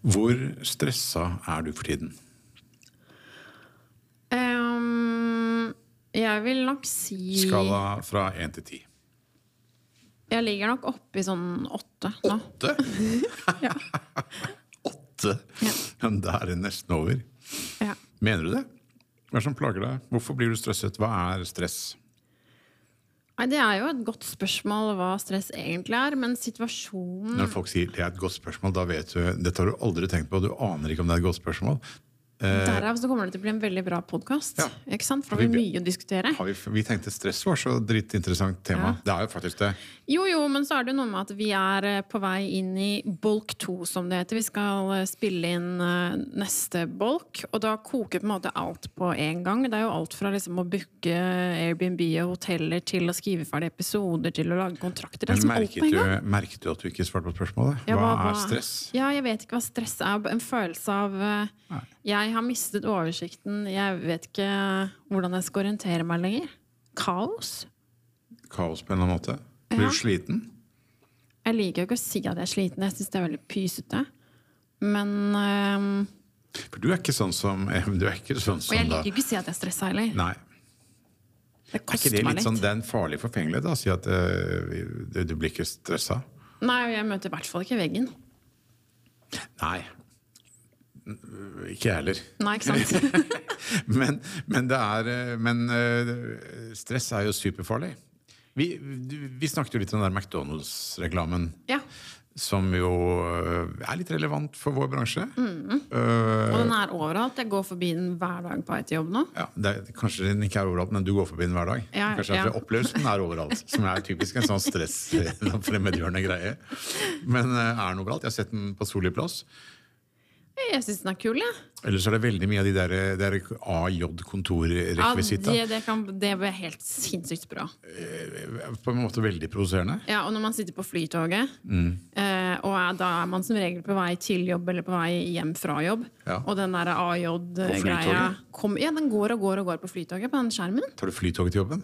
Hvor stressa er du for tiden? Um, jeg vil nok si Skala fra én til ti. Jeg ligger nok oppe i sånn åtte nå. Åtte? Ja. Åtte? Ja. Men da er det nesten over. Ja. Mener du det? Hva er det som plager deg? Hvorfor blir du stresset? Hva er stress? Nei, Det er jo et godt spørsmål hva stress egentlig er, men situasjonen Når folk sier det er et godt spørsmål, da vet du Dette har du aldri tenkt på, du aner ikke om det er et godt spørsmål. Derav så kommer det til å bli en veldig bra podkast. Ja. Ikke sant? For har vi mye å diskutere. Vi, vi tenkte stress var så dritinteressant tema. Ja. Det er jo faktisk det. Jo, jo, men så er det noe med at vi er eh, på vei inn i bolk to, som det heter. Vi skal eh, spille inn eh, neste bolk, og da koker på en måte alt på en gang. Det er jo alt fra liksom å booke Airbnb og hoteller til å skrive ferdig episoder til å lage kontrakter. Det er liksom alt merket på en du, merket du at du ikke svarte på spørsmålet? Ja, hva, hva- er stress? Ja, jeg vet ikke hva stress er. En følelse av eh, Jeg har mistet oversikten. Jeg vet ikke hvordan jeg skal orientere meg lenger. Kaos? Kaos på en eller annen måte? Blir Ja. du sliten? Jeg liker jo ikke å si at jeg er sliten. Jeg syns det er veldig pysete. Men um... For du er ikke sånn som Du er ikke sånn Og jeg liker jo ikke å si at jeg er stressa heller. Nei. Det Er ikke koster det meg litt litt. sånn, det er en farlig forfengelighet da, å si at uh, du, du blir ikke stressa? Nei, og jeg møter i hvert fall ikke veggen. Nei. Ikke jeg heller. Nei, ikke sant? Men, men, det er, eh, men eh, stress er jo superfarlig. Vi, vi snakket jo litt om den McDonald's-reklamen. ja. Som jo eh, er litt relevant for vår bransje. Mm. Uh, Og den er overalt. Jeg går forbi den hver dag på vei til jobb nå. ja, det er, kanskje den ikke er overalt, men du går forbi den hver dag. Ja, kanskje ja. opplevelsen er overalt. Som er typisk en sånn stress fremmedgjørende greie. Men uh, er den overalt? Jeg har sett den på Solli plass. Jeg syns den er kul, jeg. Ellers er det veldig mye av de der, der AJ-kontorrekvisitta. det, det, kan, det er helt sinnssykt bra. På en måte veldig provoserende. Ja, og når man sitter på flytoget, Mm. eh, og er, da er man som regel på vei til jobb eller på vei hjem fra jobb, Ja. og den der AJ-greia Ja, den går og går og går på flytoget på den skjermen. Tar du flytoget til jobben?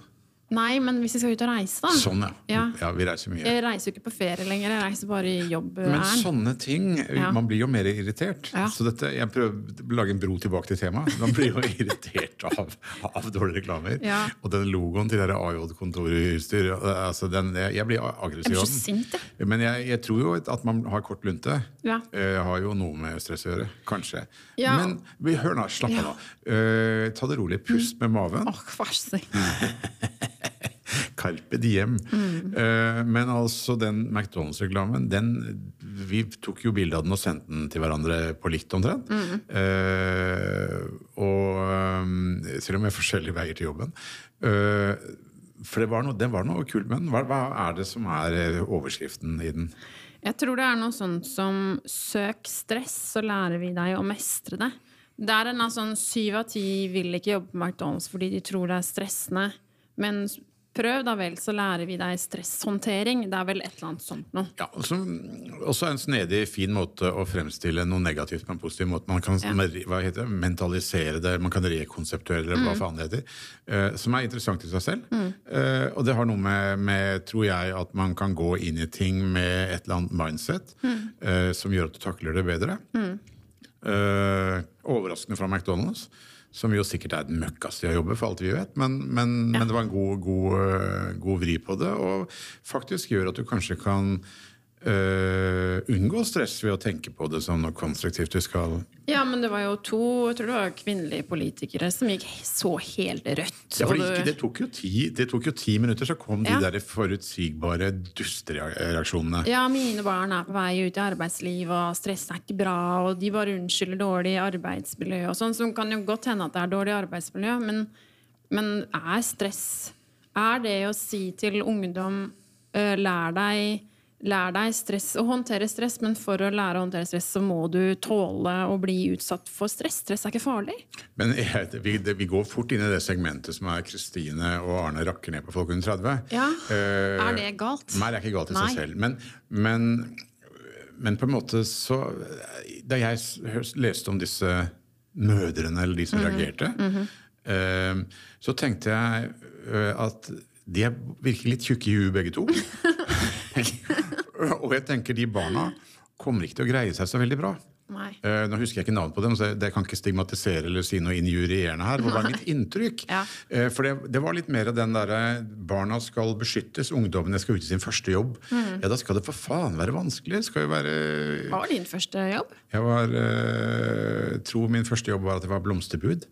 Nei, men hvis jeg skal ut og reise, da. Sånn, ja. Ja. ja vi reiser mye. Jeg reiser jo ikke på ferie lenger, jeg reiser bare i jobb. Men sånne ting Ja. Man blir jo mer irritert. Så dette, Jeg prøver å lage en bro tilbake til temaet. Man blir jo irritert av, av dårlige reklamer. Og den logoen til AJ-kontorutstyr altså den, jeg, blir aggressiv Jeg blir så sint, jeg. Men jeg, jeg tror jo at man har kort lunte. Ja. eh, har jo noe med stress å gjøre. Kanskje. Ja. Men vi, hør nå, slapp av nå. Uh, ta det rolig. Pust med maven. Åh, oh. Carpe diem. Eh, men altså, den McDonald's-reklamen, den Vi tok jo bilde av den og sendte den til hverandre på likt omtrent. Eh, og eh, Selv om vi har forskjellige veier til jobben. Uh, for det var noe, den var noe kult med den. Hva, hva er det som er eh, overskriften i den? Jeg tror det er noe sånt som søk stress, så lærer vi deg å mestre det. Det er en sånn syv av ti vil ikke jobbe på McDonald's fordi de tror det er stressende. Men prøv da vel, så lærer vi deg stresshåndtering. Det er vel et eller annet sånt noe. Ja, også, også en snedig, fin måte å fremstille noe negativt på en positiv måte. Man kan Ja. det, mentalisere det, man kan rekonseptuere det, hva faen det heter. Uh, som er interessant i seg selv. Eh, og det har noe med, med, tror jeg, at man kan gå inn i ting med et eller annet mindset eh, som gjør at du takler det bedre. Eh, overraskende fra McDonald's. Som jo sikkert er den møkkaste jeg jobber, for alt vi vet. Men, men, men det var en god, god, eh, god vri på det, og faktisk gjør at du kanskje kan eh, unngå stress ved å tenke på det som noe konstruktivt du skal Ja, men det var jo to jeg tror det var kvinnelige politikere som gikk så helt rødt. ja, for det, gikk, det, tok jo ti, det tok jo ti minutter, så kom Ja. de der forutsigbare dustereaksjonene. Ja, mine barn er på vei ut i arbeidsliv, og stress er ikke bra, og de bare unnskylder dårlig arbeidsmiljø og sånn, så det kan jo godt hende at det er dårlig arbeidsmiljø, men, men er stress Er det å si til ungdom eh, lær deg Lær deg stress, å håndtere stress, men for å lære å håndtere stress, så må du tåle å bli utsatt for stress. Stress er ikke farlig. Men jeg, vi, det, vi går fort inn i det segmentet som er Kristine og Arne rakker ned på folk under 30. Ja. uh, Er det galt? Nei, det er ikke galt i Nei. seg selv. Men, men, men på en måte så Da jeg leste om disse mødrene, eller de som Mhm. reagerte, eh, så tenkte jeg eh, at de er virker litt tjukke i huet, begge to. og jeg tenker de barna kommer ikke til å greie seg så veldig bra. Nei. Eh, nå husker jeg ikke navnet på dem, så jeg, kan ikke stigmatisere eller si noe injurierende her. Det var mitt inntrykk. Ja. Eh, for det, det var litt mer den derre barna skal beskyttes, ungdommene skal ut i sin første jobb. Mm. Ja, da skal det for faen være vanskelig. Skal jo være var din første jobb? Jeg var eh, tror min første jobb var at jeg var blomsterbud.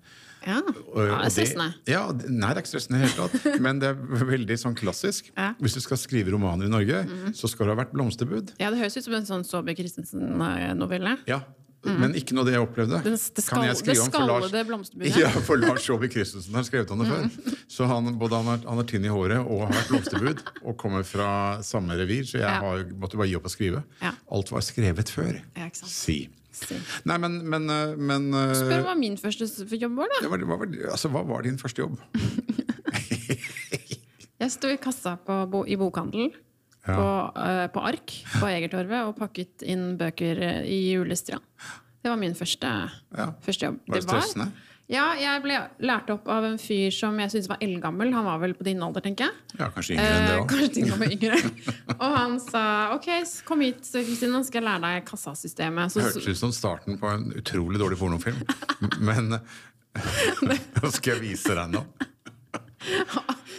Ja, det er stressende. Ja, det- nei, det er ikke stressende i det hele tatt. Men det er veldig sånn klassisk. Ja. Mhm. Hvis du skal skrive romaner i Norge, så skal du ha vært blomsterbud. Ja, Det høres ut som en sånn Saabye Christensen-novelle. Ja, Men ikke noe det jeg opplevde. Mm. Det- skal, Kan jeg skrive det om for Lars-. Ja, for Lars Saabye Christensen har skrevet om det før. Mm. Så han, både han, er, han er, tynn i håret og har vært blomsterbud og kommer fra samme revir, så jeg Ja. har, måtte bare gi opp å skrive. Ja. Alt var skrevet før. Ja, ikke. Si. Si. Nei, men, men, eh, men eh, Spør hva min første jobb var, da. Ja, hva, var, altså, hva var din første jobb? Jeg sto i kassa på, i bokhandel Ja. på, uh, på Ark på Egertorvet og pakket inn bøker i julestria. Det var min første, Ja. første jobb. Var det stressende? Ja, jeg ble lært opp av en fyr som jeg syntes var eldgammel. Han var vel på din alder, tenker jeg. Ja, kanskje yngre enn det Eh, kanskje til var yngre. Og han sa ok, kom hit, Kristine, skal jeg lære deg kassasystemet. Så, Hørtes ut som starten på en utrolig dårlig pornofilm. Men Nå skal jeg vise deg noe.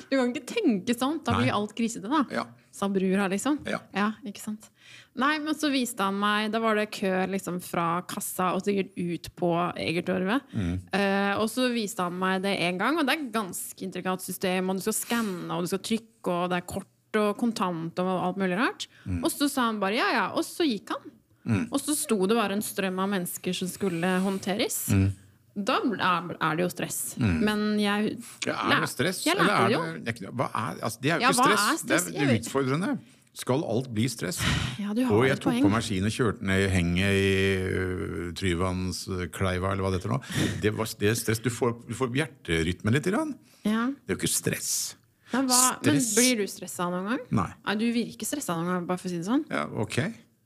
du kan ikke tenke sånn, da Nei. blir alt grisete, da. Ja. Sa brura, liksom. Ja. ikke sant. Nei, men så viste han meg Da var det kø liksom fra kassa og sikkert ut på Egertorvet. Mm. Uh, og så viste han meg det én gang, og det er ganske intrikat system. Og du skal skanne, og du skal trykke, og det er kort og kontant og alt mulig rart. Mm. Og så sa han bare ja, ja. Og så gikk han. Og så sto det bare en strøm av mennesker som skulle håndteres. Mm. Da er er det jo stress. Men jeg Ja, er det stress? Jeg lærte er det jo. det, det er hva er, altså, det er jo Ja, ikke hva stress. er stress? Det er utfordrende. Skal alt bli stress? Ja, du har og et jeg tok poeng. på maskinen og kjørte ned henget i uh, Tryvannskleiva, eller hva det heter nå. Det, var, det er stress. Du får, du får hjerterytmen litt. Grann. Ja. Det er jo ikke stress. Men, hva, men blir du stressa noen gang? Nei. Du virker stressa noen gang, bare for å si det sånn. Ja, ok.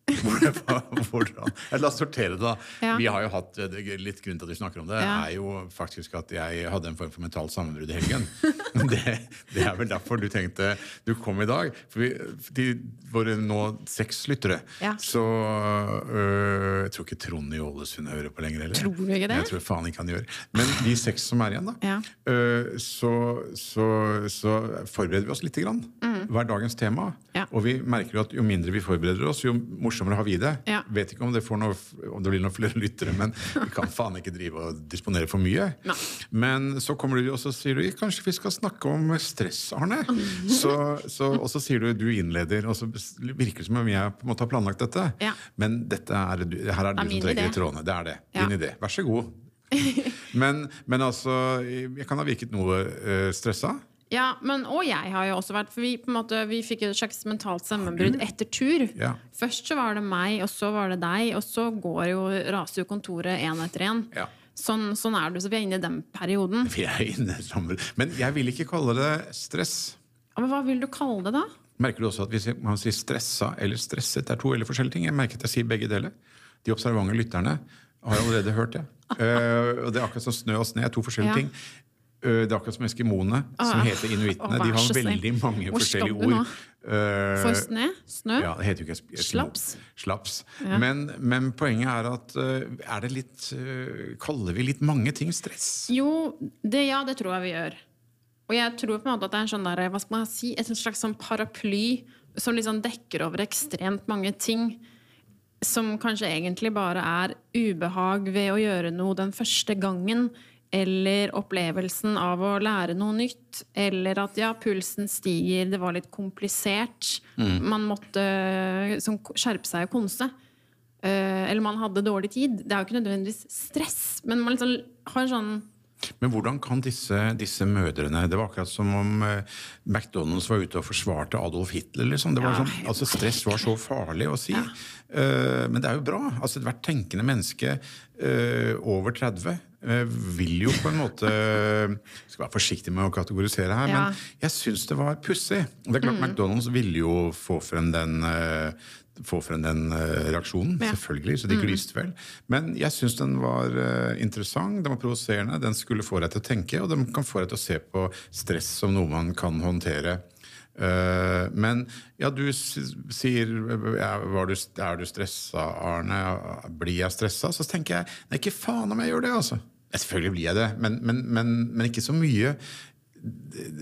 Hvordan? La oss sortere det, da. Ja. Vi har jo hatt, eh, Litt grunn til at vi snakker om det, Ja. er jo faktisk at jeg hadde en form for mentalt sammenbrudd i helgen. det, det er vel derfor du tenkte du kom i dag. For vi, de våre nå seks lyttere, Ja. så øh, Jeg tror ikke Trond i Ålesund hører på lenger heller. Tror du ikke det? Jeg tror faen ikke han gjør. Men de seks som er igjen, da, Ja. øh, så, så, så forbereder vi oss lite grann. Hva er dagens tema? Mm. Ja. Og vi merker jo at jo mindre vi forbereder oss, jo morsommere har vi det. Ja. Vet ikke om det, får noe, om det blir noen flere lyttere, men vi kan faen ikke drive og disponere for mye. Nei. Men så kommer du og så sier du kanskje vi skal snakke om stress, Arne. Så, så, og så sier du du innleder, og så virker det som om jeg på en måte har planlagt dette. Ja. Men dette er, her er det du som trekker i trådene. Det er det. Din idé. Vær så god. Men, men altså, jeg kan ha virket noe uh, stressa. Ja, men, og jeg har jo også vært For vi, på en måte, vi fikk et slags mentalt sammenbrudd etter tur. Ja. Først så var det meg, og så var det deg, og så går jo, raser jo kontoret én etter én. Ja. Sånn, sånn er det, så vi er inne i den perioden. Vi er inne i Men jeg vil ikke kalle det stress. Men hva vil du kalle det, da? Merker du også at hvis man sier stressa eller stresset, det er to eller forskjellige ting? Jeg merker at jeg sier begge deler. De observante lytterne har allerede hørt det. Uh, og det er akkurat som snø og sne to forskjellige Ja. ting. Eh, det er akkurat som eskimoene, som Ah. heter inuittene. De har veldig mange forskjellige ord. Eh, For sne? Snø? ja, det heter jo ikke. Slaps? Slaps. Ja. Men, men poenget er at eh, er det litt Kaller vi litt mange ting stress? Jo, det, ja, det tror jeg vi gjør. Og jeg tror på en måte at det er en sånn der, hva skal man si, et slags sånn paraply som liksom dekker over ekstremt mange ting. Som kanskje egentlig bare er ubehag ved å gjøre noe den første gangen. Eller opplevelsen av å lære noe nytt. Eller at ja, pulsen stiger, det var litt komplisert. Man måtte sånn, skjerpe seg og konse. Uh, eller man hadde dårlig tid. Det er jo ikke nødvendigvis stress, men man liksom har en sånn Men hvordan kan disse, disse mødrene Det var akkurat som om eh, McDonald's var ute og forsvarte Adolf Hitler. Liksom. Det var Ja, sånn, altså Stress var så farlig å si. Eh, men det er jo bra. Altså Ethvert tenkende menneske uh, over 30 eh, vil jo på en måte Jeg skal være forsiktig med å kategorisere her, Ja. men jeg syns det var pussig. Det er klart McDonald's ville jo få frem den eh, få frem den eh, reaksjonen, Ja. selvfølgelig, så de glyste vel. Men jeg syns den var eh, interessant, den var provoserende, den skulle få deg til å tenke, og den kan få deg til å se på stress som noe man kan håndtere Eh, men ja, du sier var du, Er du stressa, Arne? Blir jeg stressa? Så tenker jeg nei, ikke faen om jeg gjør det, altså. Selvfølgelig blir jeg det, men, men, men, men ikke så mye.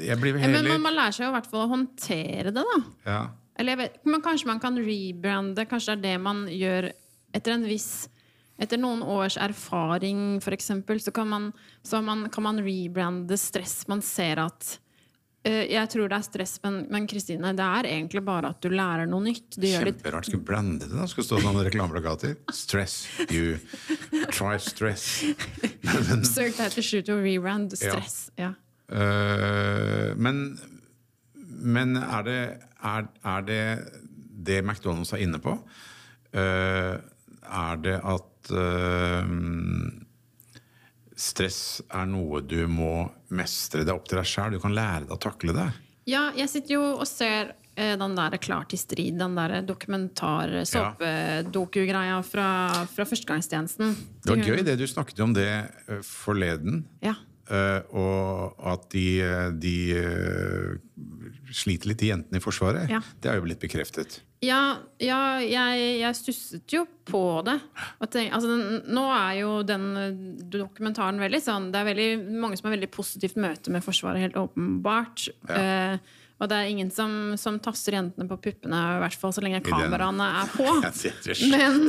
Jeg blir heller men man, lærer seg jo i hvert fall å håndtere det, da. ja. Eller vet, men kanskje man kan rebrande. Kanskje det er det man gjør etter en viss etter noen års erfaring, eksempel, så kan man, så man, kan man rebrande stress. Man ser at eh, Jeg tror det er stress, men Kristine, det er egentlig bare at du lærer noe nytt. Du Kjemperart. Skulle blande det, da. Skulle stå sånne reklameplakater. Stress. You try stress. Søk deg til slutt or Rerand. Ja. stress. Ja. Eh, men men er, det, er, er det det McDonald's er inne på? Uh, er det at eh, stress er noe du må mestre? Det er opp til deg sjøl. Du kan lære deg å takle det. Ja, jeg sitter jo og ser eh, den der Klar til strid, den der dokumentar-såpedokugreia fra, fra førstegangstjenesten. Det var gøy det du snakket om det eh, forleden. Ja. Eh, og at de, de sliter litt, de jentene i Forsvaret. Ja. Det er jo blitt bekreftet. Ja, ja jeg, jeg stusset jo på det. Tenk, altså, den, nå er jo den eh, dokumentaren veldig sånn Det er veldig, mange som har veldig positivt møte med Forsvaret, helt åpenbart. Eh, og det er ingen som, som tasser jentene på puppene, i hvert fall så lenge kameraene er på. Men-.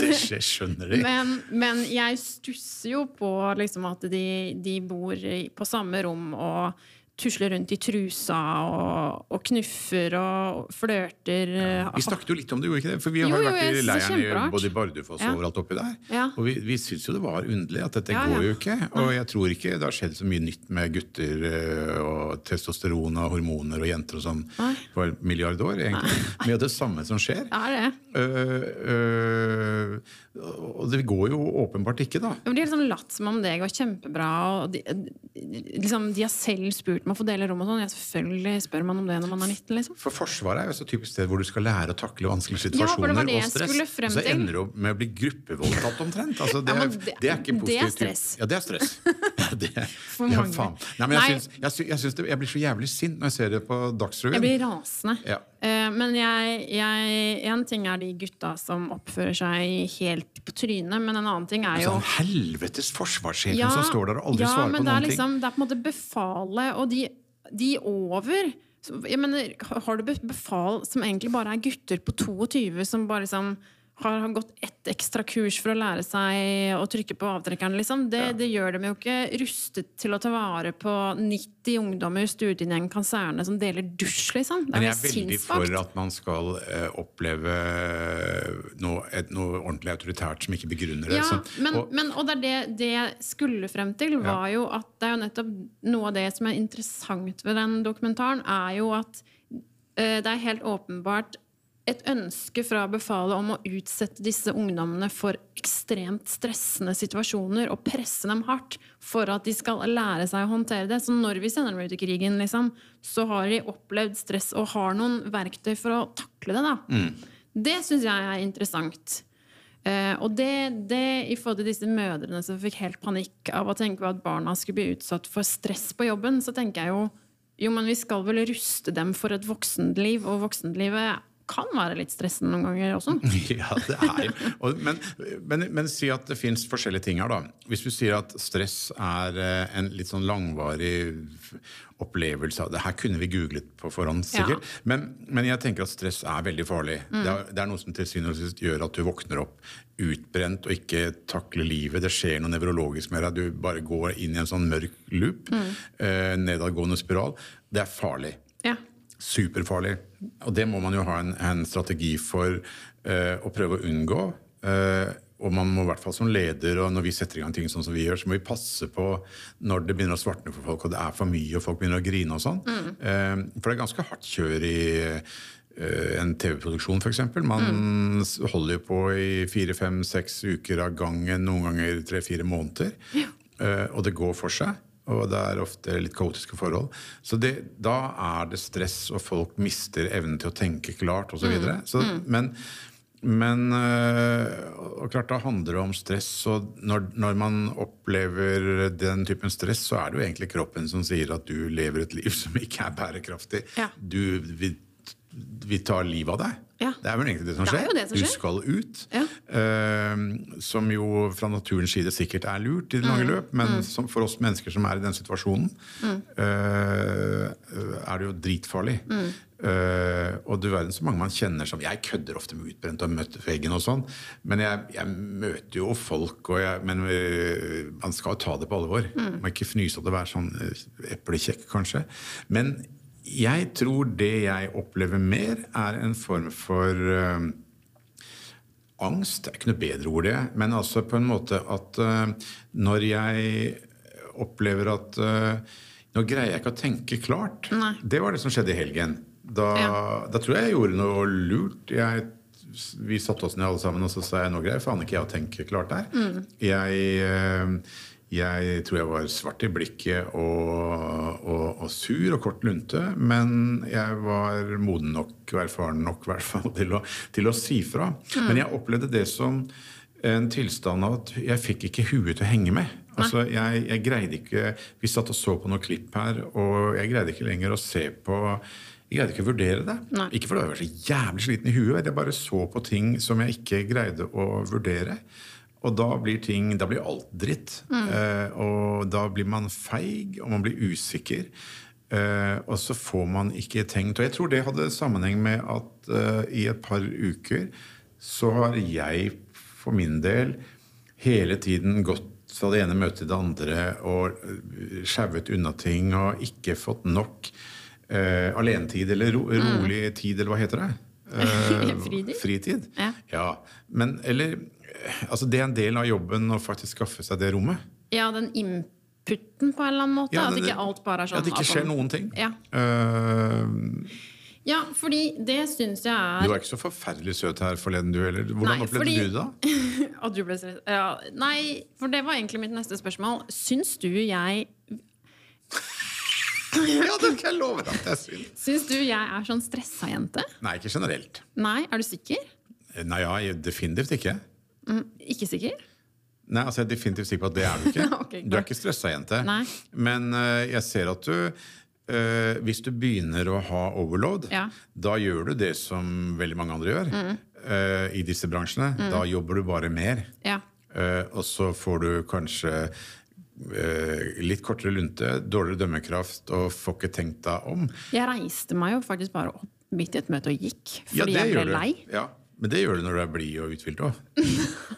Men, men jeg stusser jo på liksom, at de, de bor på samme rom og tusler rundt i trusa og, og knuffer og flørter. Vi snakket jo litt om det, gjorde ikke det? For vi har Jo, jo vært i leiren både i Bardufoss Ja. overalt oppi der. Ja. Og vi, vi syntes jo det var underlig at dette Ja, går ja. jo ikke. Og jeg tror ikke det har skjedd så mye nytt med gutter eh, og testosteron og hormoner og jenter og sånn Nei. for en milliard år, egentlig. Men det er det samme som skjer. Er det. Øh, øh, og det går jo åpenbart ikke, da. Men De har liksom latt som om det går kjempebra. Og de, liksom, de har selv spurt meg å få dele rom og sånn. Ja, selvfølgelig spør man om det når man er 19, liksom. For Forsvaret er jo så typisk sted hvor du skal lære å takle vanskelige situasjoner Ja, for det var det og jeg stress. skulle frem og så ender du med å bli gruppevoldtatt omtrent. Altså, det, Ja, det- det er ikke det er stress. Ja, det er stress. Det, For ja, mange. faen. Nei, men jeg, syns, jeg, syns, jeg, syns jeg blir så jævlig sint når jeg ser det på Dagsrevyen. Jeg blir rasende. Ja. Eh, men jeg, jeg, en ting er de gutta som oppfører seg helt på trynet, men en annen ting er jo Sånn helvetes forsvarssjefen som står der og aldri ja, svarer men på det er noen liksom. Det er på en måte befalet, og de, de over jeg mener, Har du be- befal som egentlig bare er gutter på 22 som bare liksom har, har gått ett ekstra kurs for å lære seg å trykke på avtrekkeren, liksom. Det, det gjør dem jo ikke rustet til å ta vare på 90 ungdommer studien i en kaserne som deler dusj, liksom. Det Men er jeg er veldig sinnssvakt. for at man skal eh, oppleve noe, et, noe ordentlig autoritært som ikke begrunner det. Ja, Så- men, og, men, og det, er det, det jeg skulle frem til, var jo at det er jo nettopp noe av det som er interessant ved den dokumentaren, er jo at eh, det er helt åpenbart et ønske fra befalet om å utsette disse ungdommene for ekstremt stressende situasjoner og presse dem hardt for at de skal lære seg å håndtere det. Så når vi sender dem ut i krigen, liksom, så har de opplevd stress og har noen verktøy for å takle det. Da. Det syns jeg er interessant. Uh, og det, det i forhold til disse mødrene som fikk helt panikk av å tenke på at barna skulle bli utsatt for stress på jobben, så tenker jeg jo jo, men vi skal vel ruste dem for et voksenliv, og voksenlivet kan være litt stressende noen ganger også. Ja, det er jo men, men, men si at det fins forskjellige ting her, da. Hvis du sier at stress er eh, en litt sånn langvarig opplevelse av Det her kunne vi googlet på forhånd, sikkert. Men, men jeg tenker at stress er veldig farlig. Det, er, det er noe som til gjør at du våkner opp utbrent og ikke takler livet. Det skjer noe nevrologisk med deg. Du bare går inn i en sånn mørk loop. Eh, nedadgående spiral. Det er farlig. Ja. Superfarlig. Og det må man jo ha en, en strategi for uh, å prøve å unngå. Uh, og man må i hvert fall som leder, og når vi setter i gang ting sånn som vi gjør, så må vi passe på når det begynner å svartne for folk, og det er for mye, og folk begynner å grine og sånn. Eh, for det er ganske hardt kjør i en TV-produksjon, f.eks. Man mm. holder jo på i fire, fem, seks uker av gangen, noen ganger tre-fire måneder. Eh, og det går for seg. Og det er ofte litt kaotiske forhold. Så det, da er det stress, og folk mister evnen til å tenke klart osv. Mm. Så, Men, men øh, og klart da handler det om stress. Og når, når man opplever den typen stress, så er det jo egentlig kroppen som sier at du lever et liv som ikke er bærekraftig. Ja. Du vil vi tar livet av deg. Ja. Det er vel egentlig det som skjer. Det det som Du skjer. skal ut. Ja. Uh, som jo fra naturens side sikkert er lurt i det Mm. lange løp, men som for oss mennesker som er i den situasjonen, eh, er det jo dritfarlig. Mm. Eh, og du verden så mange man kjenner som Jeg kødder ofte med utbrent og møtt veggen og sånn, men jeg, jeg møter jo folk, og jeg, men eh, man skal jo ta det på alvor. Man må ikke fnyse av det være sånn eplekjekk, kanskje. Men jeg tror det jeg opplever mer, er en form for uh, angst det er ikke noe bedre ord, det. Men altså på en måte at uh, når jeg opplever at uh, Nå greier jeg ikke å tenke klart. Nei. Det var det som skjedde i helgen. Da, Ja. da tror jeg jeg gjorde noe lurt. Jeg, vi satte oss ned alle sammen og så sa jeg, nå greier faen ikke jeg å tenke klart der. Mm. Jeg, jeg tror jeg var svart i blikket og, og, og sur og kort lunte, men jeg var moden nok erfaren nok i hvert fall, til, å, til å si fra. Men jeg opplevde det som en tilstand av at jeg fikk ikke huet til å henge med. Altså, jeg, jeg greide ikke Vi satt og så på noen klipp her, og jeg greide ikke lenger å se på jeg greide ikke å vurdere det. Nei. Ikke fordi jeg var så jævlig sliten i huet. Jeg bare så på ting som jeg ikke greide å vurdere. Og da blir ting, da blir alt dritt. Eh, og da blir man feig, og man blir usikker. Eh, og så får man ikke tenkt Og jeg tror det hadde sammenheng med at eh, i et par uker så har jeg for min del hele tiden gått fra det ene møtet til det andre og skjauet unna ting og ikke fått nok eh, alenetid eller ro, rolig tid, eller hva heter det? Eh, Fritid? Fritid. Ja. Men eller Altså, det er en del av jobben å faktisk skaffe seg det rommet. Ja, den inputen på en eller annen måte. Ja, at ikke alt bare er sånn At det ikke skjer noen ting. Ja. Uh, ja, fordi det syns jeg er du var ikke så forferdelig søt her forleden, du heller. Hvordan Nei, opplevde fordi- du det? da? At du ble stress... Ja, nei, for det var egentlig mitt neste spørsmål. Syns du jeg Ja, det kan jeg love deg at jeg syns. Syns du jeg er sånn stressa jente? Nei, ikke generelt. Nei, er du sikker? Nei, ja, definitivt ikke. Ikke sikker? Nei, altså Jeg er definitivt sikker på at det er du ikke. okay, du er ikke stressa jente. Nei. Men uh, jeg ser at du uh, Hvis du begynner å ha overload, Ja. Mm. da gjør du det som veldig mange andre gjør eh, i disse bransjene. Da jobber du bare mer. Ja. Og så får du kanskje litt kortere lunte, dårligere dømmekraft og får ikke tenkt deg om. Jeg reiste meg jo faktisk bare opp midt i et møte og gikk. Fordi Ja, jeg ble lei. Ja, men det gjør du når du er blid og uthvilt òg.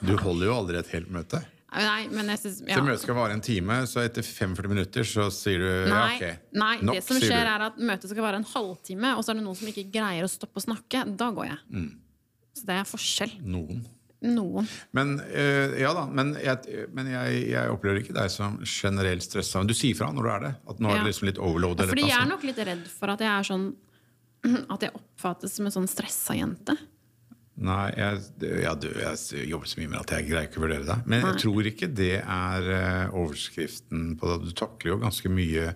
Du holder jo aldri et helt møte. Nei, men jeg synes, ja. Så møtet skal vare en time, så etter 45 minutter så sier du ja, ok. nei Nok, det som skjer er at møtet skal vare en halvtime, og så er det noen som ikke greier å stoppe å snakke. Da går jeg. Mm. Så det er forskjell. Noen. Noen. Men øh, ja da, men, jeg, men jeg, jeg opplever ikke deg som generelt stressa. Men du sier fra når du er det? At nå er det liksom litt overload? Ja, fordi jeg er nok litt redd for at jeg er sånn At jeg oppfattes som en sånn stressa jente. Nei, jeg, ja, du, jeg jobber så mye med at jeg greier ikke å vurdere det. Men jeg tror ikke det er eh, overskriften på det. Du takler jo ganske mye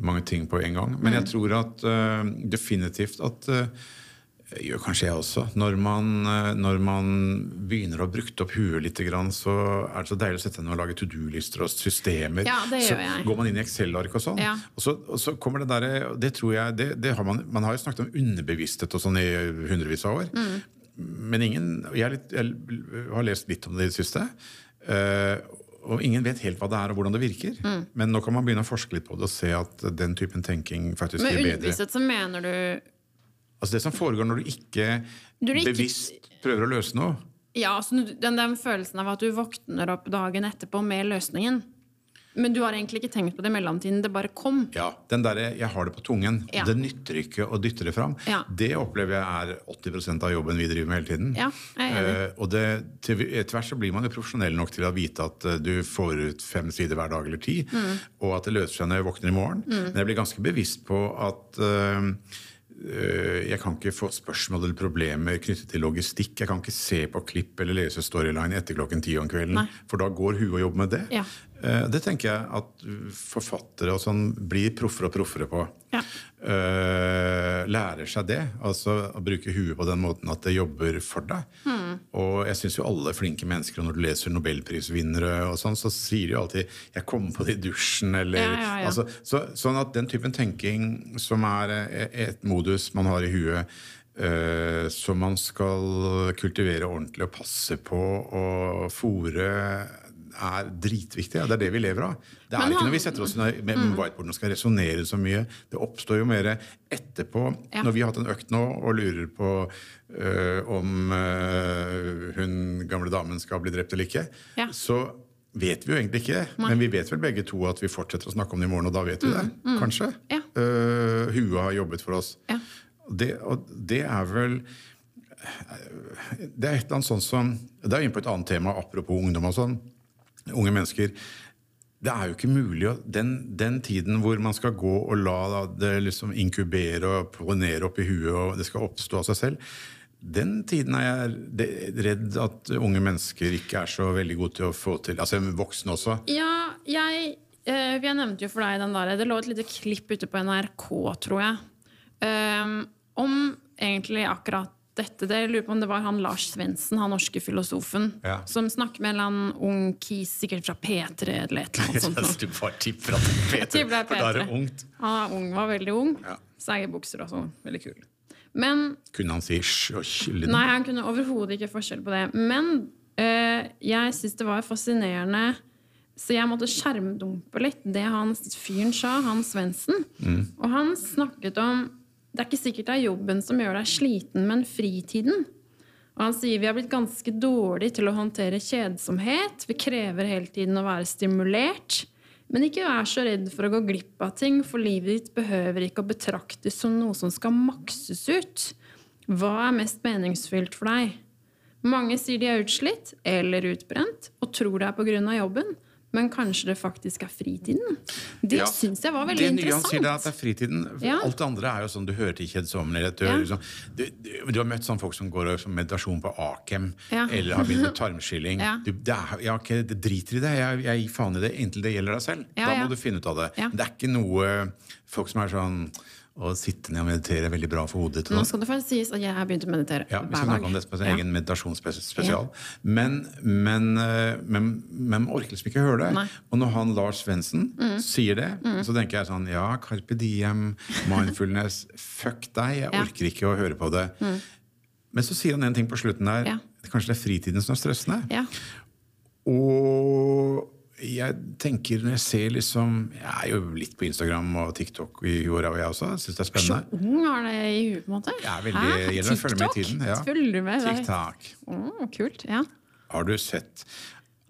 mange ting på en gang. Men jeg Mm. tror at uh, definitivt at uh, gjør kanskje jeg også. Når man, når man begynner å ha brukt opp huet litt, så er det så deilig å sette seg ned og lage to do-lister og systemer. Ja, det så gjør jeg. går man inn i Excel-ark og sånn. Ja. Og, så, og så kommer det derre Det tror jeg det, det har man, man har jo snakket om underbevissthet og sånn i hundrevis av år. Mm. Men ingen jeg, litt, jeg har lest litt om det i det siste. eh, og ingen vet helt hva det er og hvordan det virker. Mm. Men nå kan man begynne å forske litt på det og se at den typen tenking faktisk blir gir bedre underbevissthet så mener du Altså Det som foregår når du ikke, Du ikke- bevisst prøver å løse noe. Ja, altså, den, den følelsen av at du våkner opp dagen etterpå med løsningen. Men du har egentlig ikke tenkt på det i mellomtiden. Det bare kom. Ja, den derre 'jeg har det på tungen', Ja. det nytter ikke å dytte det fram. Ja. Det opplever jeg er 80% av jobben vi driver med hele tiden. Ja, jeg er enig. Eh, og det, til, etter hvert så blir man jo profesjonell nok til å vite at uh, du får ut fem sider hver dag eller ti, Mm. og at det løser seg når jeg våkner i morgen. Men jeg blir ganske bevisst på at eh, jeg kan ikke få spørsmål eller problemer knyttet til logistikk. Jeg kan ikke se på klipp eller lese storyline etter klokken ti om kvelden. Nei. For da går huet og jobber med det. Ja. Eh, Det tenker jeg at forfattere og sånn blir proffere og proffere på. Ja. Eh, lærer seg det. Altså å bruke huet på den måten at det jobber for deg. Mm. Og jeg syns jo alle flinke mennesker, og når du leser nobelprisvinnere og sånn, så sier de jo alltid 'jeg kom på det i dusjen', eller Ja, ja. Altså, så, Sånn at den typen tenking som er eh, et modus man har i huet, eh, som man skal kultivere ordentlig og passe på og fòre, er dritviktig. Ja, det er det vi lever av. Det er han, ikke når vi setter oss med, med whiteboarden og skal resonnere så mye. Det oppstår jo mer etterpå, Ja. når vi har hatt en økt nå og lurer på øh, om øh, hun gamle damen skal bli drept eller ikke. Ja. Så vet vi jo egentlig ikke, men vi vet vel begge to at vi fortsetter å snakke om det i morgen, og da vet vi det. Kanskje. Ja. Uh, huet har jobbet for oss. Det, og det er vel Det er et eller annet sånn som Det er inne på et annet tema, apropos ungdom og sånn. Unge mennesker. Det er jo ikke mulig Den, den tiden hvor man skal gå og la det liksom inkubere og pollinere opp i huet, og det skal oppstå av seg selv, den tiden er jeg redd at unge mennesker ikke er så veldig gode til å få til. Altså voksne også. Ja, jeg, eh, jeg nevnte jo for deg den der Det lå et lite klipp ute på NRK, tror jeg. eh, om egentlig akkurat dette. Det, jeg lurer på om det var han Lars Svendsen, han norske filosofen, Ja. som snakker med en eller annen ung kis, sikkert fra P3 eller et eller annet sånt. noe. Du bare tipper at det er Tipper det er for da er det ungt. Han er ung, var veldig ung. Ja. Seige bukser og sånn. Veldig kul. Men Kunne han si hysj og kylle den? Nei, han kunne overhodet ikke forskjell på det. Men øh, jeg syns det var fascinerende, så jeg måtte skjermdumpe litt det han fyren sa, han Svendsen. Og han snakket om Det er ikke sikkert det er jobben som gjør deg sliten, men fritiden. Og han sier vi har blitt ganske dårlige til å håndtere kjedsomhet. Vi krever hele tiden å være stimulert. Men ikke vær så redd for å gå glipp av ting, for livet ditt behøver ikke å betraktes som noe som skal makses ut. Hva er mest meningsfylt for deg? Mange sier de er utslitt eller utbrent og tror det er pga. jobben, men kanskje det faktisk er fritiden? Det Ja, syns jeg var veldig det sier, det er at det er fritiden. Ja. Alt det andre er jo sånn du hører til kjedsommelighet. Du, Ja. liksom, du, du, du har møtt sånne folk som går og meditasjon på Akem, Ja. eller har begynt med tarmskylling. Det er, ja, okay, det driter i det. Jeg, jeg gir faen i det inntil det gjelder deg selv. Da må du finne ut av det. Det er ikke noe folk som er sånn å sitte ned og meditere er veldig bra for hodet. Nå sånn. skal det faktisk sies at jeg har begynt å meditere Ja, Vi skal hver snakke om det som en Ja. egen meditasjonsspesial. Men, men, men, men, men orker liksom ikke høre det. Nei. Og når han Lars Svendsen sier det, så tenker jeg sånn Ja, Carpe Diem, mindfulness, fuck deg, jeg Ja. orker ikke å høre på det. Men så sier han en ting på slutten der. Ja. Kanskje det er fritiden som er stressende? Ja. Og jeg tenker når jeg ser liksom Jeg er jo litt på Instagram og TikTok i og jeg også. Syns det er Så spennende. ung har det i huet, på en måte. Jeg er veldig, Hæ? gjelder å følge med i tiden. Ja. Følger du med? Er- TikTok. Mm, kult. Ja. Har du sett,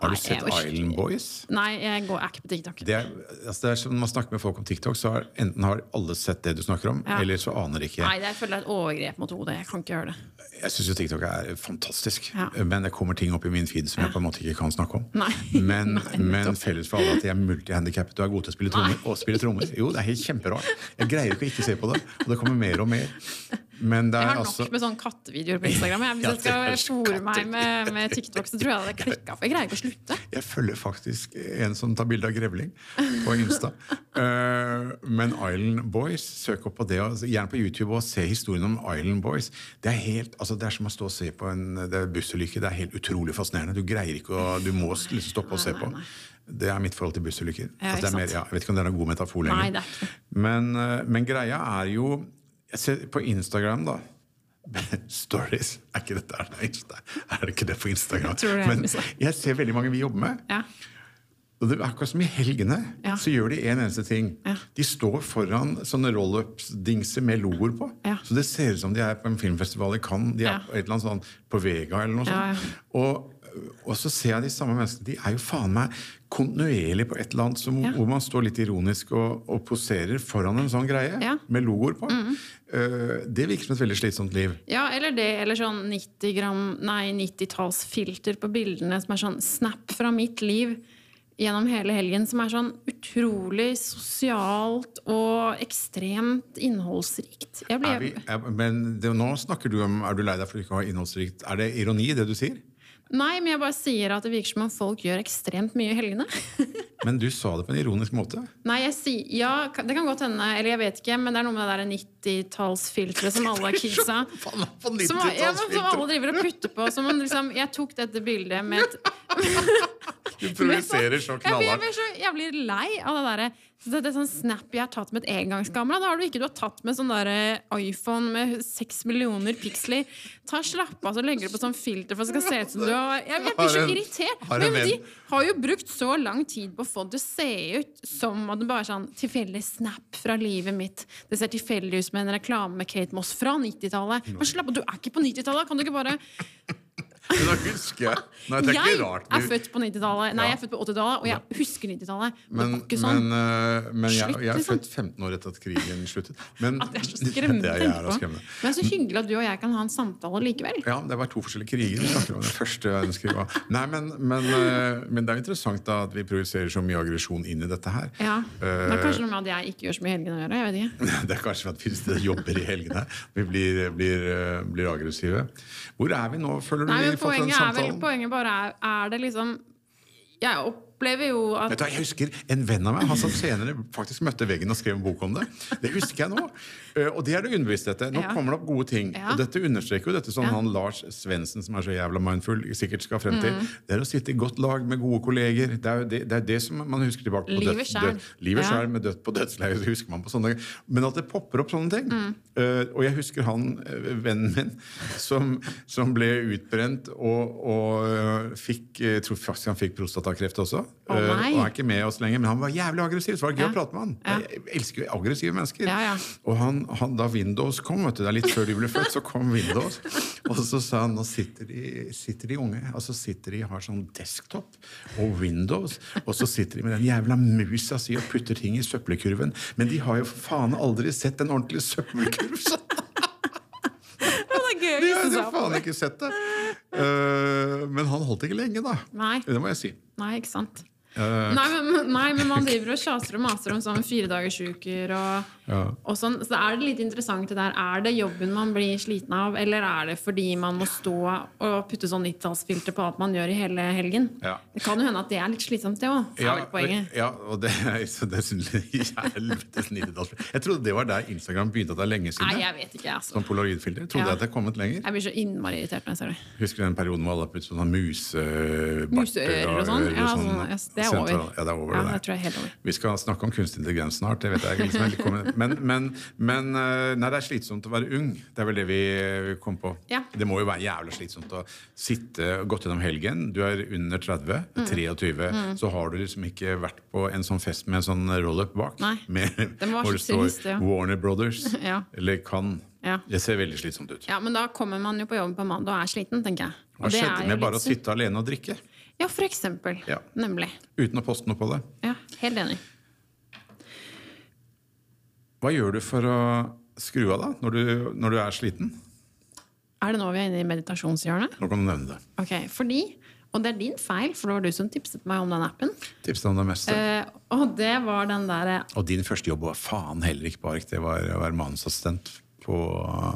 har du Nei, sett Island. Boys? Nei, jeg går er ikke på TikTok. Det er, altså det er Når man snakker med folk om TikTok, så har enten har alle sett det du snakker om, Ja. eller så aner ikke. Nei, det føler er et overgrep mot hodet. Jeg kan ikke gjøre det. Jeg syns jo TikTok er fantastisk, Ja. men det kommer ting opp i min feed som jeg på en måte ikke kan snakke om. Nei. Men, Nei, men felles for alle at jeg er multihandikappet og er god til å spille trommer. Og spille trommer. Jo, det er helt kjemperart. Jeg greier ikke å ikke se på det, og det kommer mer og mer. Men det Jeg er har nok altså med sånne kattevideoer på Instagram. Jeg. Hvis Ja, jeg skal fòre meg med, med TikTok, så tror jeg det klikka. For jeg greier ikke å slutte. Jeg følger faktisk en som tar bilde av grevling på Insta. uh, men Island Boys, søk opp på det, gjerne på YouTube og se historien om Island Boys. Det er, helt, altså det er som å stå og se på en det bussulykke. Det er helt utrolig fascinerende. Du greier ikke å Du må liksom stoppe og se på. Det er mitt forhold til bussulykker. Ja, Altså ja, jeg vet ikke om det er en god metafor lenger. Nei. Men, eh, men greia er jo jeg ser På Instagram, da Stories. Er ikke dette er det, er det ikke det på Instagram? Jeg det Men jeg ser veldig mange vi jobber med. Ja. Og det er akkurat som i helgene, Ja. så gjør de en eneste ting. Ja. De står foran sånne roll-ups-dingser med logoer på. Ja. Så det ser ut som de er på en filmfestival i Cannes. De er på et eller annet sånn på Vega eller noe sånt. Og, og så ser jeg de samme menneskene. De er jo faen meg kontinuerlig på et eller annet som, hvor man står litt ironisk og, og poserer foran en sånn greie. Mm. med logoer på. Eh, det virker som et veldig slitsomt liv. Ja, eller det, eller sånn 90 gram, nei, 90-tallsfilter på bildene som er sånn snap fra mitt liv gjennom hele helgen, som er sånn utrolig sosialt og ekstremt innholdsrikt. Er vi, er, men det, nå snakker du om Er du lei deg for ikke å ha innholdsrikt? Er det ironi, det du sier? Nei, men jeg bare sier at det virker som om folk gjør ekstremt mye i helgene. Men du sa det på en ironisk måte. Nei, jeg sier Ja, det kan godt hende, eller jeg vet ikke, men det er noe med det der 90-tallsfilteret som alle kidsa som, ja, som alle driver og putter på. Som om liksom, jeg tok dette bildet med et Du projiserer så blir- Jeg blir så jævlig lei av det derre så det er sånn snap jeg har tatt med et engangskamera. Da har du ikke du har tatt med sånn der iPhone med seks millioner piksler. Ta Slapp av, så legger du på sånn filter for at det skal se ut som du har Jeg, jeg blir så irritert. Men de har jo brukt så lang tid på å få det til å se ut som at det bare er sånn tilfeldig snap fra livet mitt. Det ser tilfeldig ut som en reklame med Kate Moss fra 90-tallet. Men slapp av, du er ikke på 90-tallet! Kan du ikke bare Men da husker jeg Nei, det er Jeg ikke rart. er født på 90-tallet. Nei, jeg er født på 80-tallet, og jeg husker 90-tallet. Men, Men, det var ikke sånn. men, øh, men jeg, Slutt, jeg er liksom. født 15 år etter at krigen sluttet. Men, At det er så skremmende det å tenke jævla på. skremmende. Men så hyggelig at du og jeg kan ha en samtale likevel. Ja, det var to forskjellige kriger. vi snakker om Den første verdenskrig. Nei, men, men, øh, men det er interessant da at vi projiserer så mye aggresjon inn i dette her. Ja. Det er Eh, kanskje noe med at jeg ikke gjør så mye i helgene å gjøre. Jeg vet ikke. Det er kanskje for at vi jobber i helgene. Vi blir, blir, øh, blir aggressive. Hvor er vi nå, føler du? Nei, men har poenget er vel? Poenget bare er Er det liksom Jeg opplever jo at du, jeg husker En venn av meg han som senere faktisk møtte veggen og skrev en bok om det. Det husker jeg nå. Eh, Og det er det underbevissthet. Nå Ja. kommer det opp gode ting. Ja. Og dette understreker jo dette som Ja. han Lars Svendsen, som er så jævla mindful, sikkert skal frem til. Mm. Det er å sitte i godt lag med gode kolleger. Det er jo det, det, er det som man husker tilbake på. Livet død- Livet Ja. med dødt på dødsleiet, husker man på sånne Men at det popper opp sånne ting. Mm. Eh, og jeg husker han, eh, vennen min, som, som ble utbrent og, og fikk Jeg tror faktisk han fikk prostatakreft også. Nei. og er ikke med oss lenger, men han var jævlig aggressiv. Så var det gøy å prate med han. Jeg elsker jo aggressive mennesker. Ja, ja. Og han, han, da Windows kom, vet du, det er litt før de ble født, så kom Windows. Og så sa han nå sitter de, sitter de unge og så sitter de har sånn desktop og Windows, og så sitter de med den jævla musa si og putter ting i søppelkurven. Men de har jo for faen aldri sett en ordentlig søppelkurv! Ja, Det er gøy de har jo faen ikke sett det! Eh, men han holdt ikke lenge, da. Nei. Det må jeg si. Nei, ikke sant. Uh, Nei men, nei, men man driver og kjaser og maser om sånn firedagersuker og, Ja. og sånn. Så er det litt interessant det der. Er det jobben man blir sliten av, eller er det fordi man må stå og putte sånn 90-tallsfilter på alt man gjør i hele helgen? Ja. Det kan jo hende at det er litt slitsomt, det òg. Ja, poenget. ja, og det det er sånn helvetes 90-talls. Jeg trodde det var der Instagram begynte, at det er lenge siden. Nei, jeg vet ikke, altså. Som polaroidfilter. Jeg trodde Ja. at det er kommet lenger. Jeg blir så innmari irritert når jeg ser det. Husker du den perioden hvor alle puttet sånne muse... Museører og sånn. Ja, sånn, ja, det er over. Ja, det er over det det tror jeg er helt over. Vi skal snakke om kunstig intelligens snart. det vet jeg liksom Men, men, men eh, nei, det er slitsomt å være ung. Det er vel det vi kom på. Ja. Det må jo være jævlig slitsomt å sitte godt gjennom helgen. Du er under 30, Mm. 23, så har du liksom ikke vært på en sånn fest med en sånn roll-up bak. Nei. Med, Det må være så trist, ja. Warner Brothers Ja. eller Cannes. Ja. Det ser veldig slitsomt ut. Ja, men da kommer man jo på jobb på mandag og er sliten, tenker jeg. Og Hva skjedde med bare å sitte alene og drikke? Ja, for eksempel. Ja. Nemlig. Uten å poste noe på det? Ja, helt enig. Hva gjør du for å skru av da, når du, når du er sliten? Er det nå vi er inne i meditasjonshjørnet? Nå kan du nevne det. Ok, fordi, og det er din feil, for det var du som tipset meg om den appen. Tipset om det meste. Eh, og det var den der, Og din første jobb var faen heller ikke på ark. Det var å være manusassistent på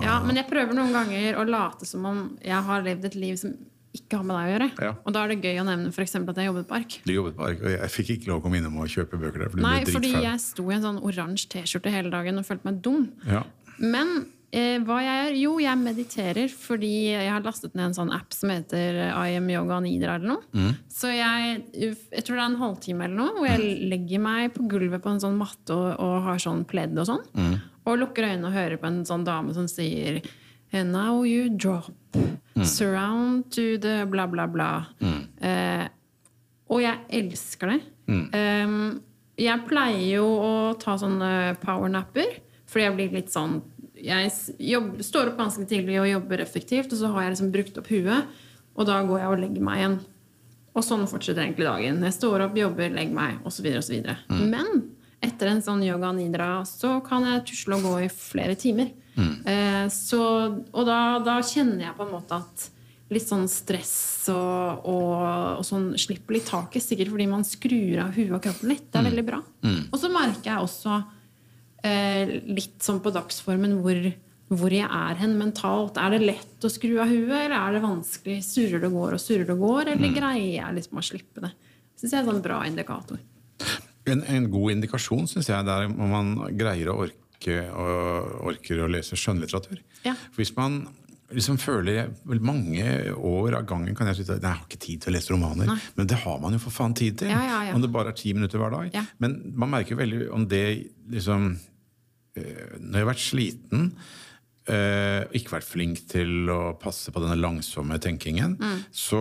Ja, men jeg prøver noen ganger å late som om jeg har levd et liv som ikke har med deg å gjøre. Ja. Og da er det gøy å nevne for at jeg jobbet på Ark. Du jobbet på ark, og jeg fikk ikke lov å komme innom og kjøpe bøker der. For Nei, fordi jeg sto i en sånn oransje T-skjorte hele dagen og følte meg dum. Ja. Men eh, hva jeg gjør? Jo, jeg mediterer fordi jeg har lastet ned en sånn app som heter I am yoga nidra eller noe. Mm. Så jeg, jeg tror det er en halvtime eller noe, hvor jeg legger meg på gulvet på en sånn matte og, og har sånn pledd og sånn. Mm. Og lukker øynene og hører på en sånn dame som sier Now you drop. Mm. Surround to the bla, bla, bla. Eh, og jeg elsker det. Mm. Um, jeg pleier jo å ta sånne powernapper, fordi jeg blir litt sånn Jeg jobb, står opp ganske tidlig og jobber effektivt, og så har jeg liksom brukt opp huet, og da går jeg og legger meg igjen. Og sånn fortsetter egentlig dagen. Jeg står opp, jobber, legger meg, osv. osv. Mm. Men etter en sånn yoga nidra så kan jeg tusle og gå i flere timer. Eh, så, og da, da kjenner jeg på en måte at litt sånn stress og, og, og sånn slipper litt taket. Sikkert fordi man skrur av huet og kroppen litt. Det er veldig bra. Og så merker jeg også eh, litt sånn på dagsformen hvor, hvor jeg er hen mentalt. Er det lett å skru av huet, eller er det vanskelig? Surrer det går og surrer det går, eller greier jeg liksom å slippe det? Syns jeg er en sånn bra indikator. En, en god indikasjon syns jeg det er om man greier å orke og orker å lese skjønnlitteratur. Ja. For hvis man liksom føler vel mange år av gangen kan jeg si at jeg har ikke tid til å lese romaner. Men det har man jo for faen tid til! Ja, ja, ja. Om det bare er ti minutter hver dag. Men man merker jo veldig om det liksom eh, Når jeg har vært sliten eh, ikke vært flink til å passe på denne langsomme tenkingen, så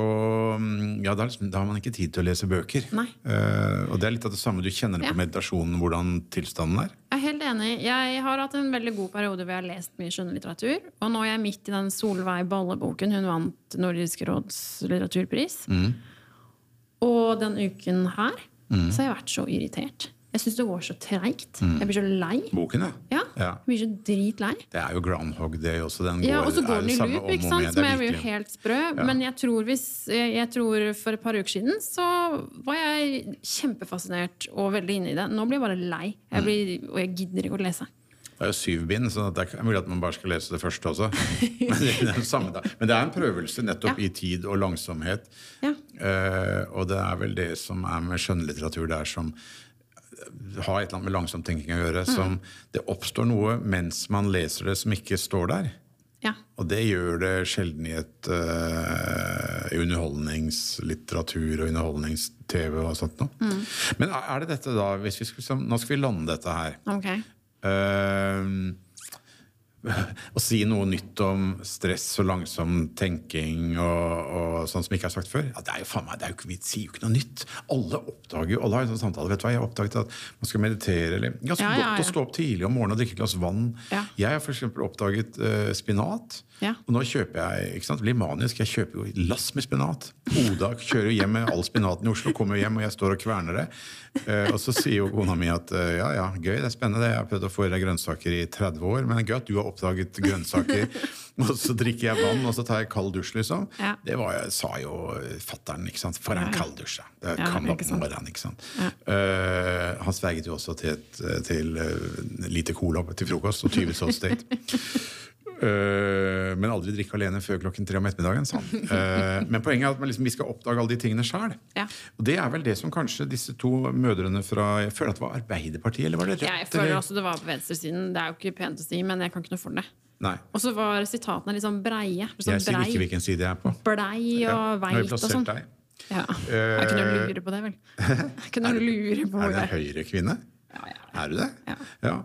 mm, ja, da, liksom, da har man ikke tid til å lese bøker. Nei. Eh, og det er litt av det samme. Du kjenner det på meditasjonen, hvordan tilstanden er. Jeg er helt enig. Jeg har hatt en veldig god periode hvor jeg har lest mye skjønnlitteratur. Og nå er jeg midt i den Solveig Balle-boken. Hun vant Nordisk råds litteraturpris. Og den uken her så har jeg vært så irritert. Jeg syns det går så treigt. Jeg blir så lei. Boken, ja. Ja, Ja. Jeg blir så dritlei. Det er jo Groundhog Day også. Den Ja, går, og så går den i loop, ikke sant? som er jeg blir jo helt sprø. Men jeg tror, hvis, jeg tror for et par uker siden så var jeg kjempefascinert og veldig inne i det. Nå blir jeg bare lei. Mm. Jeg blir, og jeg gidder ikke å lese. Det er jo syv bind, så det er mulig at man bare skal lese det første også. Men det er, samme. Men det er en prøvelse nettopp Ja. i tid og langsomhet. Ja. Uh, og det er vel det som er med skjønnlitteratur der som har et eller annet med langsom tenking å gjøre. Mm. Som det oppstår noe mens man leser det som ikke står der. Ja. Og det gjør det sjelden i et uh, underholdningslitteratur og underholdnings-TV og sånt noe. Mm. Men er det dette da hvis vi skulle, Nå skal vi lande dette her. Ok. Eh, å si noe nytt om stress og langsom tenking og, og sånn som ikke er sagt før. Ja, det er jo faen meg, det er jo ikke, Vi sier jo ikke noe nytt. Alle oppdager jo, alle har en sånn samtale. vet du hva, Jeg har oppdaget at man skal meditere. eller Ganske Ja, ja, godt å stå opp tidlig om morgenen og drikke et glass vann. Ja. Jeg har eksempel oppdaget uh, spinat. Ja. Og nå kjøper jeg ikke sant, det blir manisk, jeg kjøper jo lass med spinat. Oda kjører jo hjem med all spinaten i Oslo, kommer jo hjem, og jeg står og kverner det. Uh, og så sier jo kona mi at uh, ja, ja, gøy, det er spennende, jeg har prøvd å få i deg grønnsaker i 30 år, men det er gøy at du har oppdaget grønnsaker. og så drikker jeg vann, og så tar jeg kald dusj, liksom. Ja. Det var, jeg, sa jo fattern. For en Ja, ja. kald dusj, ja. Det Ja, kan da på morgenen, ikke sant. Eh, han sverget jo også til, et, til uh, lite cola til frokost og 20 Salt State. Eh, men aldri drikke alene før klokken tre om ettermiddagen, Sånn. Eh, men poenget er at man liksom, vi skal oppdage alle de tingene sjøl. Ja. Og det er vel det som kanskje disse to mødrene fra Jeg føler at det var Arbeiderpartiet, eller var det Rødt? Jeg føler også det var på venstresiden. Det er jo ikke pent å si, men jeg kan ikke noe for det. Nei. Og så var sitatene litt sånn breie. Sånn Jeg sier brei, ikke hvilken side jeg er på. blei og Ja, veit og sånn. deg. Ja. Jeg kunne jo lure på det, vel. Jeg kunne jo lure på Er du det høyrekvinne? ja, ja. Er du det? Ja. ja.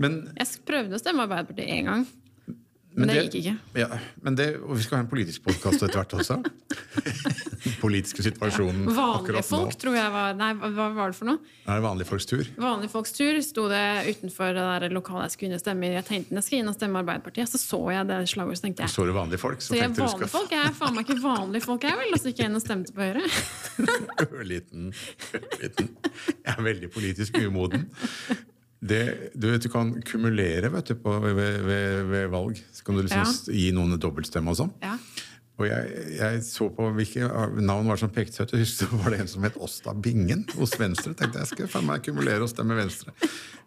Men Jeg prøvde å stemme Arbeiderpartiet én gang, men, det, gikk ikke. Ja, men det, og vi skal ha en politisk podkast etter hvert også. Den politiske situasjonen Vanlige akkurat folk, nå. tror jeg var Nei, hva var det for noe? Er vanlige folks tur? Vanlige folks tur sto det utenfor det der lokalet jeg skulle inn og stemme. i. Jeg tenkte jeg skal inn og stemme Arbeiderpartiet. Så så jeg det slagordet, så tenkte jeg Så du vanlige folk, så, så jeg er vanlige skal folk. Jeg er faen meg ikke vanlige folk, jeg vel. Og så gikk jeg inn og stemte på Høyre. Ørliten. Ørliten. Jeg er veldig politisk umoden. Det, du vet, du kan kumulere vet du, på, ved, ved, ved valg. Så kan du liksom Ja. gi noen dobbeltstemme og sånn. Ja. Og jeg, jeg så på hvilke navn var som pekte seg ut. Jeg husker var det en som het Åsta Bingen hos Venstre. tenkte jeg skal faen meg kumulere og stemme Venstre.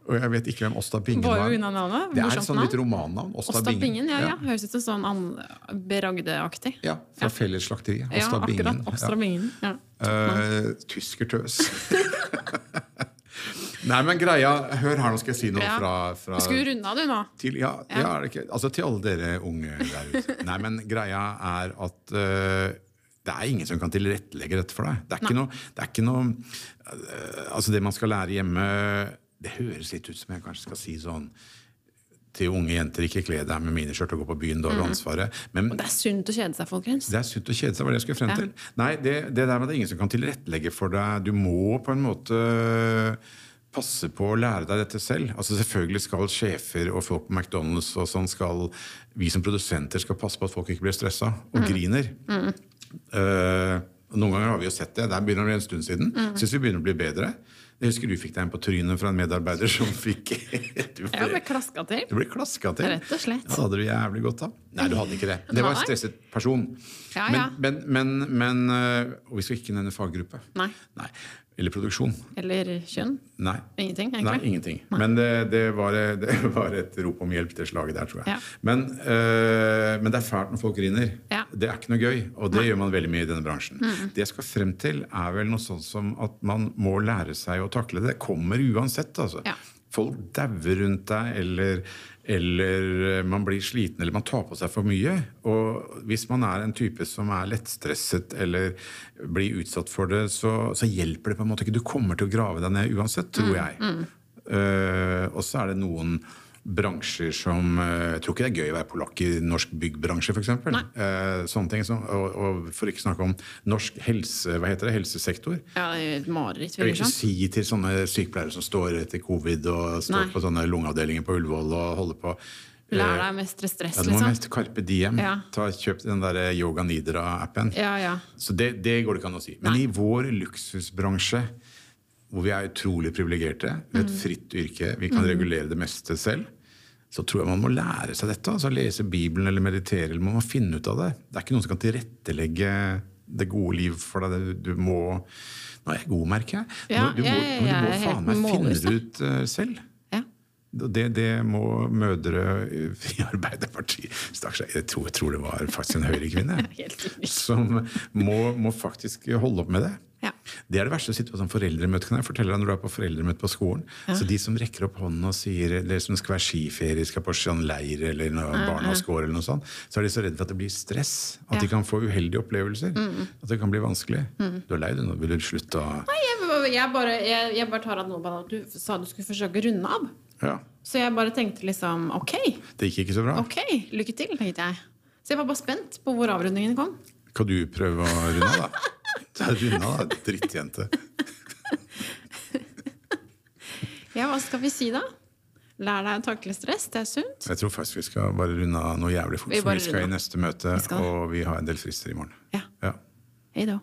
Og jeg vet ikke hvem Åsta Bingen Var var. unna navnet. Det er et sånn litt romannavn. Åsta Bingen. Bingen, ja, ja. Høres ut som sånn an- Beragde-aktig. Ja, fra. Ja, Åsta Bingen. akkurat. Åsta Bingen. Ja. Uh, tyskertøs. Nei, men greia Hør her, nå skal jeg si noe Ja. fra, fra Skulle du runde av, du nå? til, ja, ja. er det ikke, altså til alle dere unge der ute. Nei, men greia er at uh, det er ingen som kan tilrettelegge dette for deg. Det er ikke noe, det er ikke noe uh, Altså, det man skal lære hjemme Det høres litt ut som jeg kanskje skal si sånn til unge jenter ikke kle deg med miniskjørt og gå på byen, da har du ansvaret. Men Og det er sunt å kjede seg, folkens. det er sunt å kjede seg, var det jeg skulle frem Ja. til. Nei, det, det der med det er ingen som kan tilrettelegge for deg. Du må på en måte passe på å lære deg dette selv. Altså Selvfølgelig skal sjefer og folk på McDonald's og sånn skal Vi som produsenter skal passe på at folk ikke blir stressa og griner. Mm. Uh, noen ganger har vi jo sett det. Der begynner det en stund siden. Syns vi begynner å bli bedre. Jeg husker du fikk deg en på trynet fra en medarbeider som fikk du Jeg ble klaska til. du ble klaska til. Rett og slett. Ja, det hadde du jævlig godt av. Nei, du hadde ikke det. Det var en stresset person. Ja, ja. Men, men, men, men øh, Og vi skal ikke nevne faggruppe. Nei. Nei. Eller produksjon. Eller kjønn. Nei. Ingenting, egentlig? Nei, ingenting. ingenting. Men det, det, var, det var et rop om hjelp, det slaget der, tror jeg. Ja. Men, øh, men det er fælt når folk griner. Ja. Det er ikke noe gøy, og det gjør man veldig mye i denne bransjen. Det jeg skal frem til, er vel noe sånt som at man må lære seg å takle det. Det kommer uansett, altså. Ja. Folk dauer rundt deg, eller, eller man blir sliten, eller man tar på seg for mye. Og hvis man er en type som er lettstresset eller blir utsatt for det, så, så hjelper det på en måte ikke. Du kommer til å grave deg ned uansett, tror jeg. Uh, og så er det noen bransjer som uh, Jeg tror ikke det er gøy å være polakk i norsk byggbransje, f.eks. Eh, sånne ting som, og, og for ikke snakke om norsk helse, hva heter det, helsesektor. Ja, et mareritt. Jeg vil ikke si til sånne sykepleiere som står etter covid og står Nei. på sånne lungeavdelinger på Ullevål og holder på Lær eh, deg å mestre stress, ja, Du må liksom. mest Carpe Diem. Ja. Ta, kjøp den der Yoga Nidra-appen. Ja, ja. Så det, det går det ikke an å si. Men Nei. i vår luksusbransje, hvor vi er utrolig privilegerte, med Mm. et fritt yrke, vi kan regulere det meste selv, så tror jeg man må lære seg dette. altså Lese Bibelen eller meditere. eller Man må finne ut av det. Det er ikke noen som kan tilrettelegge det gode liv for deg. Du må Nå er jeg god, merker jeg. Ja, du, må, jeg- men du må faen meg finne det ut uh, selv. ja. Det, det må mødre i Arbeiderpartiet Stakkars, jeg jeg tror det var faktisk en høyrekvinne som må, må faktisk holde opp med det. Ja. Det er det verste sånn foreldremøte. Kan jeg fortelle deg når du er på foreldremøte på skolen? Så De som rekker opp hånden og sier eller som skal være skiferie, skal på sånn leir eller når barna har skår, eller noe sånt, så er de så redde for at det blir stress. At de kan få uheldige opplevelser. At det kan bli vanskelig. Du er lei deg nå? Vil du slutte å Nei, jeg, jeg, bare, jeg, jeg bare tar av noe på du sa du skulle forsøke å runde av. Ja. Så jeg bare tenkte liksom ok, Det gikk ikke så bra. ok, lykke til, tenkte jeg. Så jeg var bare spent på hvor avrundingen kom. Kan du prøve å runde av, da? Ta er drittjente. Ja, hva skal vi si da? Lær deg å takle stress, det er sunt. Jeg tror faktisk vi skal bare runde av noe jævlig fort, Vi for vi skal i neste møte, Vi skal og vi har en del frister i morgen. Ja. Ja. Hei da.